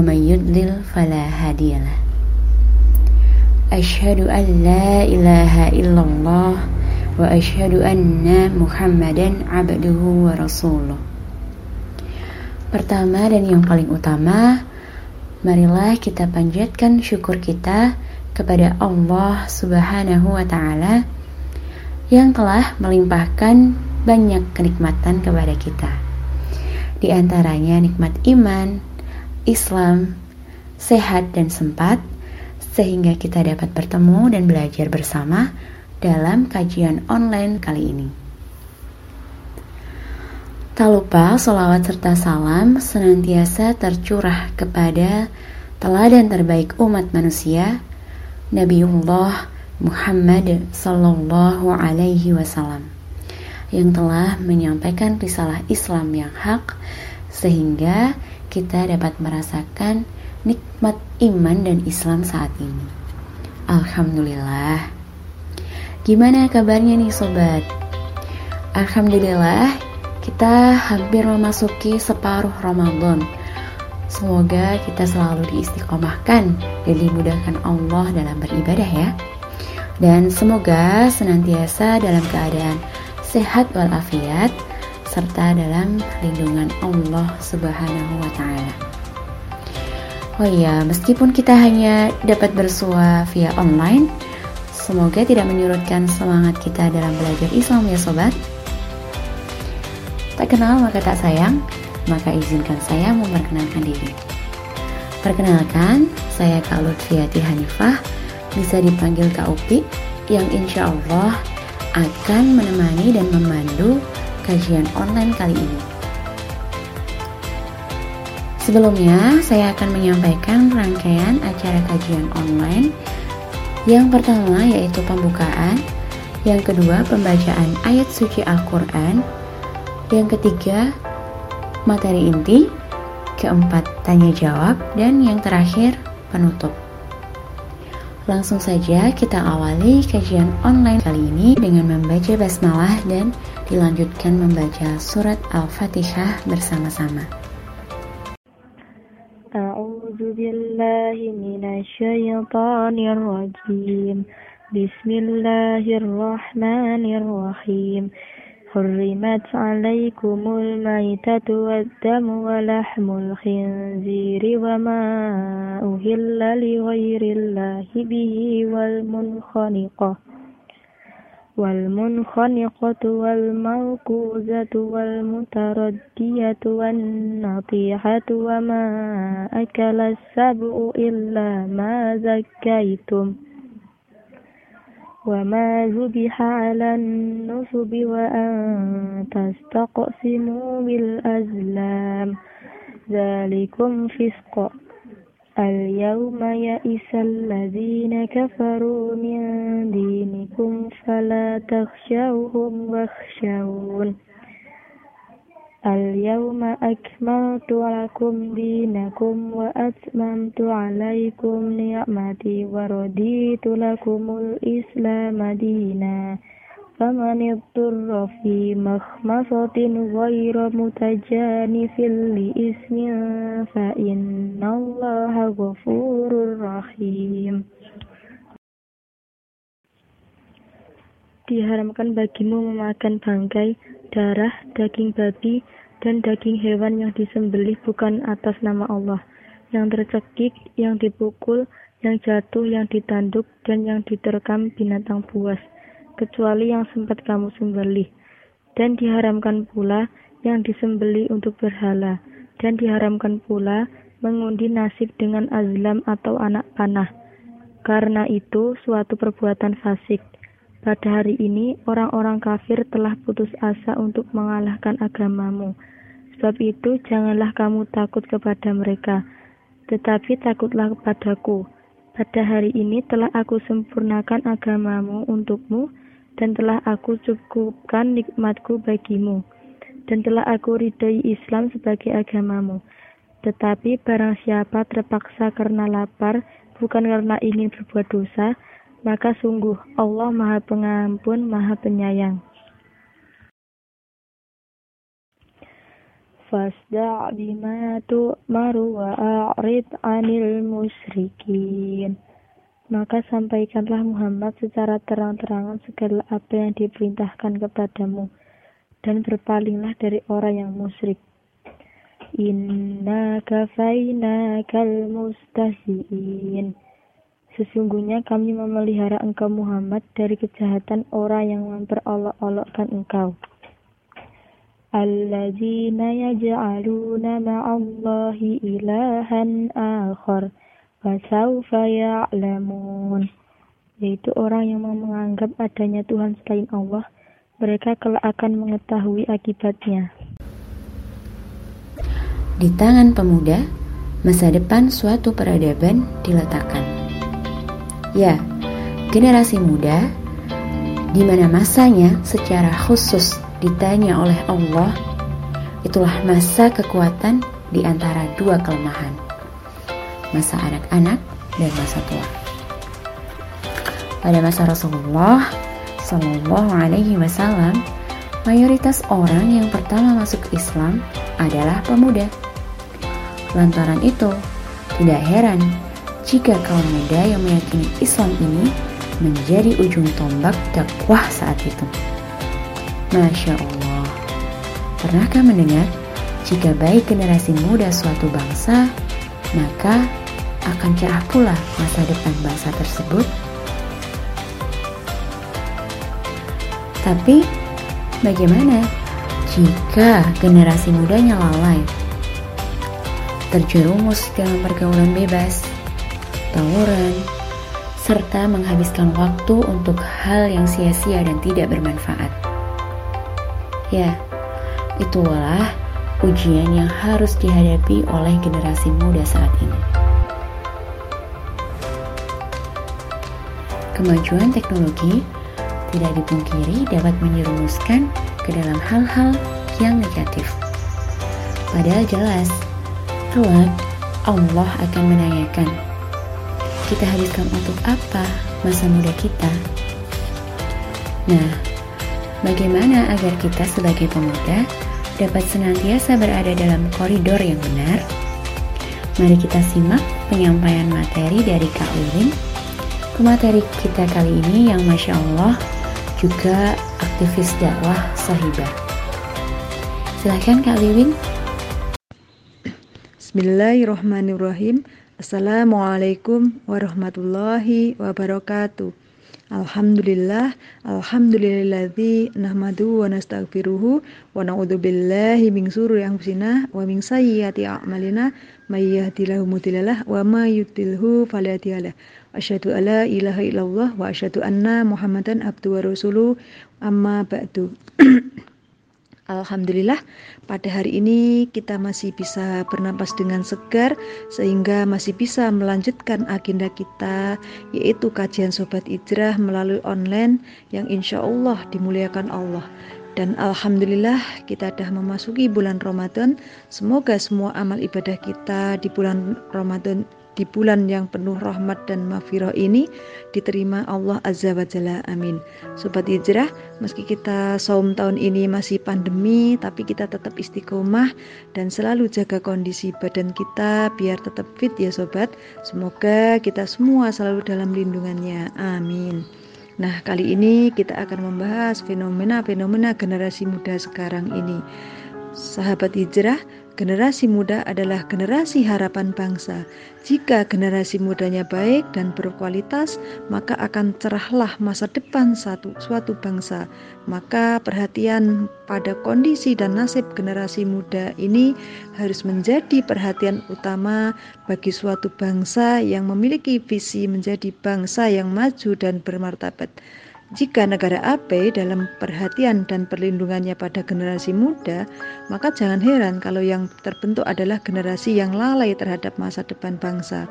may yudlil fala hadiyalah. Ashhadu an la ilaha illallah wa ashhadu anna Muhammadan abduhu wa rasuluh. Pertama dan yang paling utama, marilah kita panjatkan syukur kita kepada Allah Subhanahu wa taala yang telah melimpahkan banyak kenikmatan kepada kita. Di antaranya nikmat iman, Islam, sehat dan sempat sehingga kita dapat bertemu dan belajar bersama dalam kajian online kali ini. Tak lupa solawat serta salam senantiasa tercurah kepada teladan terbaik umat manusia, Nabiullah Muhammad Sallallahu Alaihi Wasallam yang telah menyampaikan risalah Islam yang hak sehingga kita dapat merasakan nikmat iman dan Islam saat ini. Alhamdulillah. Gimana kabarnya nih sobat? Alhamdulillah, kita hampir memasuki separuh Ramadan. Semoga kita selalu diistiqomahkan dan dimudahkan Allah dalam beribadah ya. Dan semoga senantiasa dalam keadaan sehat walafiat serta dalam lindungan Allah Subhanahu wa taala. Oh iya, meskipun kita hanya dapat bersua via online, semoga tidak menyurutkan semangat kita dalam belajar Islam ya sobat. Tak kenal maka tak sayang, maka izinkan saya memperkenalkan diri. Perkenalkan, saya Kak Lutfiati Hanifah, bisa dipanggil Kak Upi, yang insya Allah akan menemani dan memandu kajian online kali ini. Sebelumnya, saya akan menyampaikan rangkaian acara kajian online. Yang pertama yaitu pembukaan, yang kedua pembacaan ayat suci Al-Quran, yang ketiga materi inti, keempat tanya jawab, dan yang terakhir penutup. Langsung saja kita awali kajian online kali ini dengan membaca basmalah dan dilanjutkan membaca surat Al-Fatihah bersama-sama. أعوذ بالله من الشيطان الرجيم بسم الله الرحمن الرحيم حرمت عليكم الميتة والدم ولحم الخنزير وما أهل لغير الله به والمنخنقة والمنخنقة والموقوذة والمتردية والنطيحة وما أكل السبع إلا ما زكيتم وما ذبح على النصب وأن تستقسموا بالأزلام ذلكم فسق اليوم يئس الذين كفروا من دينكم فلا تخشوهم واخشون. اليوم أكملت لكم دينكم وأتممت عليكم نعمتي ورضيت لكم الإسلام دينا. فمن اضطر في مخمصة غير متجانف لإثم فإن الله غفور رحيم Diharamkan bagimu memakan bangkai, darah, daging babi, dan daging hewan yang disembelih bukan atas nama Allah, yang tercekik, yang dipukul, yang jatuh, yang ditanduk, dan yang diterkam binatang buas kecuali yang sempat kamu sembelih. Dan diharamkan pula yang disembelih untuk berhala. Dan diharamkan pula mengundi nasib dengan azlam atau anak panah. Karena itu suatu perbuatan fasik. Pada hari ini orang-orang kafir telah putus asa untuk mengalahkan agamamu. Sebab itu janganlah kamu takut kepada mereka. Tetapi takutlah kepadaku. Pada hari ini telah aku sempurnakan agamamu untukmu, dan telah aku cukupkan nikmatku bagimu, dan telah aku ridai Islam sebagai agamamu. Tetapi barang siapa terpaksa karena lapar, bukan karena ingin berbuat dosa, maka sungguh Allah Maha Pengampun, Maha Penyayang. Fasda' bima tu'maru wa a'rid 'anil musyrikin. Maka sampaikanlah Muhammad secara terang-terangan segala apa yang diperintahkan kepadamu, dan berpalinglah dari orang yang musyrik. Inna kafainakal mustahzi'in. Sesungguhnya kami memelihara engkau Muhammad dari kejahatan orang yang memperolok-olokkan engkau. Alladzina yaj'aluna ma'allahi ilahan akhar wasaufa ya'lamun. Yaitu orang yang mau menganggap adanya Tuhan selain Allah mereka kelak akan mengetahui akibatnya. Di tangan pemuda masa depan suatu peradaban diletakkan. Ya generasi muda di mana masanya secara khusus ditanya oleh Allah itulah masa kekuatan di antara dua kelemahan masa anak-anak dan masa tua. Pada masa Rasulullah Shallallahu Alaihi Wasallam, mayoritas orang yang pertama masuk Islam adalah pemuda. Lantaran itu, tidak heran jika kaum muda yang meyakini Islam ini menjadi ujung tombak dakwah saat itu. Masya Allah. Pernahkah mendengar jika baik generasi muda suatu bangsa, maka akan cerah pula masa depan bangsa tersebut? Tapi, bagaimana jika generasi mudanya lalai, terjerumus dalam pergaulan bebas, tawuran, serta menghabiskan waktu untuk hal yang sia-sia dan tidak bermanfaat? Ya, itulah ujian yang harus dihadapi oleh generasi muda saat ini. Kemajuan teknologi tidak dipungkiri dapat menyerumuskan ke dalam hal-hal yang negatif. Padahal jelas, kelak Allah akan menanyakan, kita habiskan untuk apa masa muda kita? Nah, Bagaimana agar kita sebagai pemuda dapat senantiasa berada dalam koridor yang benar? Mari kita simak penyampaian materi dari Kak Wiwin. Pemateri kita kali ini yang Masya Allah juga aktivis dakwah sahibah. Silahkan Kak Wiwin. Bismillahirrahmanirrahim. Assalamualaikum warahmatullahi wabarakatuh. Alhamdulillah, alhamdulillahilladzi nahmadu wa nastaghfiruhu wa na'udzu billahi min syururi anfusina wa min sayyiati a'malina may yahdihillahu mudhillalah wa may yudlilhu fala. Asyhadu alla ilaha illallah wa asyhadu anna Muhammadan abduhu wa rasuluh amma ba'du. Alhamdulillah, pada hari ini kita masih bisa bernapas dengan segar, sehingga masih bisa melanjutkan agenda kita, yaitu kajian Sobat Ijrah melalui online yang insya Allah dimuliakan Allah. Dan Alhamdulillah kita sudah memasuki bulan Ramadan. Semoga semua amal ibadah kita di bulan Ramadan di bulan yang penuh rahmat dan maghfirah ini diterima Allah Azza wa Jalla. Amin. Sobat Hijrah, meski kita saum tahun ini masih pandemi, tapi kita tetap istiqomah dan selalu jaga kondisi badan kita biar tetap fit ya sobat. Semoga kita semua selalu dalam lindungannya. Amin. Nah, kali ini kita akan membahas fenomena-fenomena generasi muda sekarang ini. Sahabat hijrah, Generasi muda adalah generasi harapan bangsa. Jika generasi mudanya baik dan berkualitas, maka akan cerahlah masa depan satu suatu bangsa. Maka perhatian pada kondisi dan nasib generasi muda ini harus menjadi perhatian utama bagi suatu bangsa yang memiliki visi menjadi bangsa yang maju dan bermartabat. Jika negara abai dalam perhatian dan perlindungannya pada generasi muda, maka jangan heran kalau yang terbentuk adalah generasi yang lalai terhadap masa depan bangsa.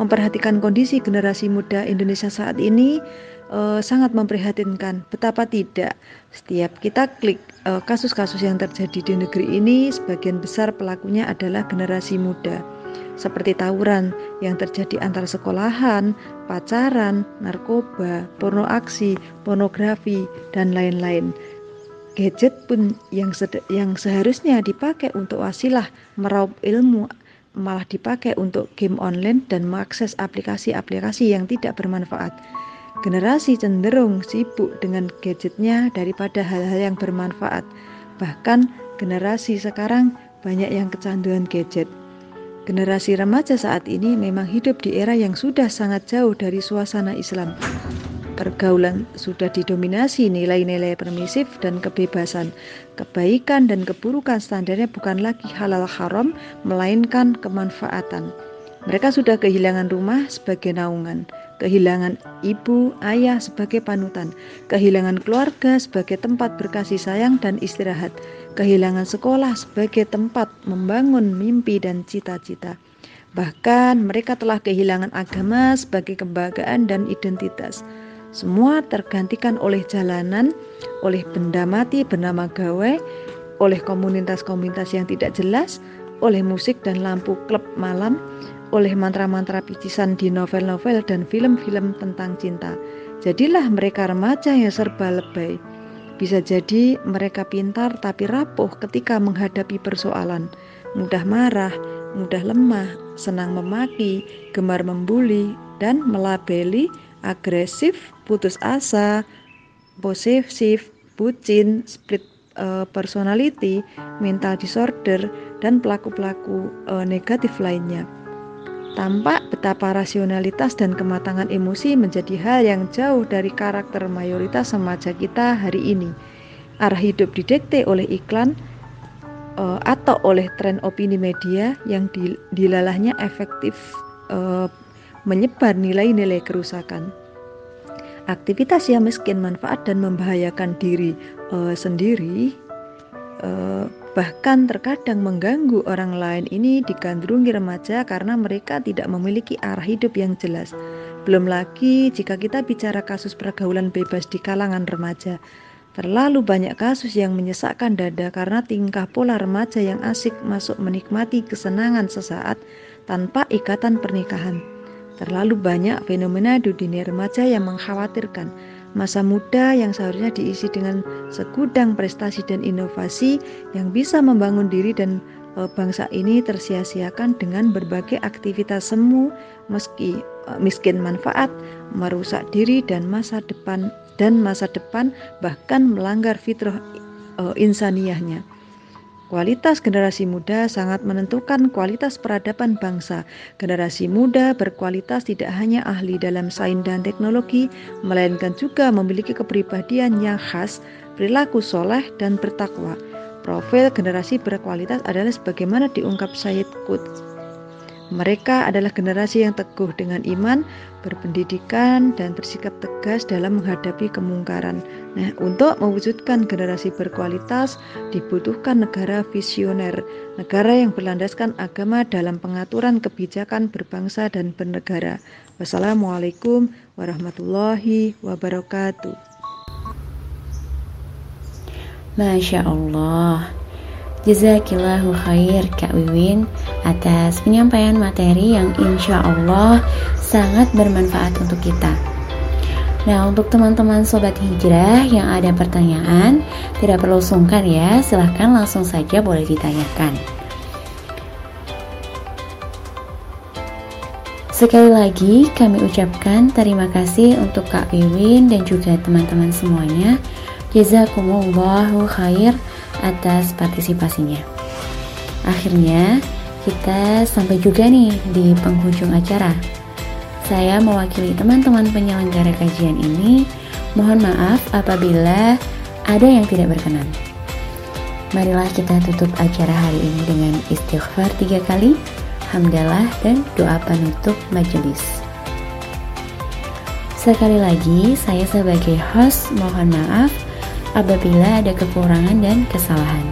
Memperhatikan kondisi generasi muda Indonesia saat ini uh, sangat memprihatinkan. Betapa tidak, setiap kita klik kasus kasus-kasus yang terjadi di negeri ini, sebagian besar pelakunya adalah generasi muda seperti tawuran yang terjadi antar sekolahan, pacaran, narkoba, porno aksi, pornografi, dan lain-lain. Gadget pun yang, yang seharusnya dipakai untuk wasilah meraup ilmu malah dipakai untuk game online dan mengakses aplikasi-aplikasi yang tidak bermanfaat. Generasi cenderung sibuk dengan gadgetnya daripada hal-hal yang bermanfaat. Bahkan generasi sekarang banyak yang kecanduan gadget. Generasi remaja saat ini memang hidup di era yang sudah sangat jauh dari suasana Islam. Pergaulan sudah didominasi nilai-nilai permisif dan kebebasan. Kebaikan dan keburukan standarnya bukan lagi halal haram, melainkan kemanfaatan. Mereka sudah kehilangan rumah sebagai naungan, kehilangan ibu, ayah sebagai panutan, kehilangan keluarga sebagai tempat berkasih sayang dan istirahat, kehilangan sekolah sebagai tempat membangun mimpi dan cita-cita. Bahkan mereka telah kehilangan agama sebagai kebanggaan dan identitas. Semua tergantikan oleh jalanan, oleh benda mati bernama gawe, oleh komunitas-komunitas yang tidak jelas, oleh musik dan lampu klub malam, oleh mantra-mantra picisan di novel-novel dan film-film tentang cinta. Jadilah mereka remaja yang serba lebay. Bisa jadi mereka pintar tapi rapuh ketika menghadapi persoalan, mudah marah, mudah lemah, senang memaki, gemar membuli, dan melabeli agresif, putus asa, posesif, bucin, split uh, personality, mental disorder, dan pelaku-pelaku uh, negatif lainnya. Tampak betapa rasionalitas dan kematangan emosi menjadi hal yang jauh dari karakter mayoritas remaja kita hari ini. Arah hidup didekte oleh iklan uh, atau oleh tren opini media yang dilalahnya efektif uh, menyebar nilai-nilai kerusakan. Aktivitas yang miskin manfaat dan membahayakan diri uh, sendiri bahkan terkadang mengganggu orang lain ini digandrungi remaja karena mereka tidak memiliki arah hidup yang jelas. Belum lagi jika kita bicara kasus pergaulan bebas di kalangan remaja. Terlalu banyak kasus yang menyesakkan dada karena tingkah pola remaja yang asik masuk menikmati kesenangan sesaat tanpa ikatan pernikahan. Terlalu banyak fenomena dunia remaja yang mengkhawatirkan masa muda yang seharusnya diisi dengan segudang prestasi dan inovasi yang bisa membangun diri dan e, bangsa ini tersia-siakan dengan berbagai aktivitas semu meski e, miskin manfaat, merusak diri dan masa depan dan masa depan bahkan melanggar fitrah e, insaniahnya. Kualitas generasi muda sangat menentukan kualitas peradaban bangsa. Generasi muda berkualitas tidak hanya ahli dalam sains dan teknologi, melainkan juga memiliki kepribadian yang khas, perilaku soleh, dan bertakwa. Profil generasi berkualitas adalah sebagaimana diungkap Sayyid Qutb mereka adalah generasi yang teguh dengan iman, berpendidikan, dan bersikap tegas dalam menghadapi kemungkaran. Nah, untuk mewujudkan generasi berkualitas, dibutuhkan negara visioner, negara yang berlandaskan agama dalam pengaturan kebijakan berbangsa dan bernegara. Wassalamualaikum warahmatullahi wabarakatuh. Masya Allah. Jazakillahu khair Kak Wiwin atas penyampaian materi yang insya Allah sangat bermanfaat untuk kita. Nah untuk teman-teman Sobat Hijrah yang ada pertanyaan Tidak perlu sungkan ya Silahkan langsung saja boleh ditanyakan Sekali lagi kami ucapkan terima kasih untuk Kak Wiwin dan juga teman-teman semuanya Jazakumullahu khair atas partisipasinya. Akhirnya, kita sampai juga nih di penghujung acara. Saya mewakili teman-teman penyelenggara kajian ini, mohon maaf apabila ada yang tidak berkenan. Marilah kita tutup acara hari ini dengan istighfar tiga kali, hamdalah dan doa penutup majelis. Sekali lagi, saya sebagai host mohon maaf apabila ada kekurangan dan kesalahan.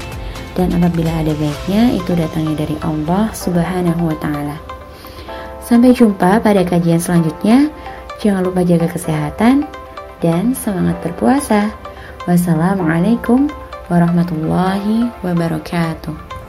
Dan apabila ada baiknya, itu datangnya dari Allah Subhanahu wa Ta'ala. Sampai jumpa pada kajian selanjutnya. Jangan lupa jaga kesehatan dan semangat berpuasa. Wassalamualaikum warahmatullahi wabarakatuh.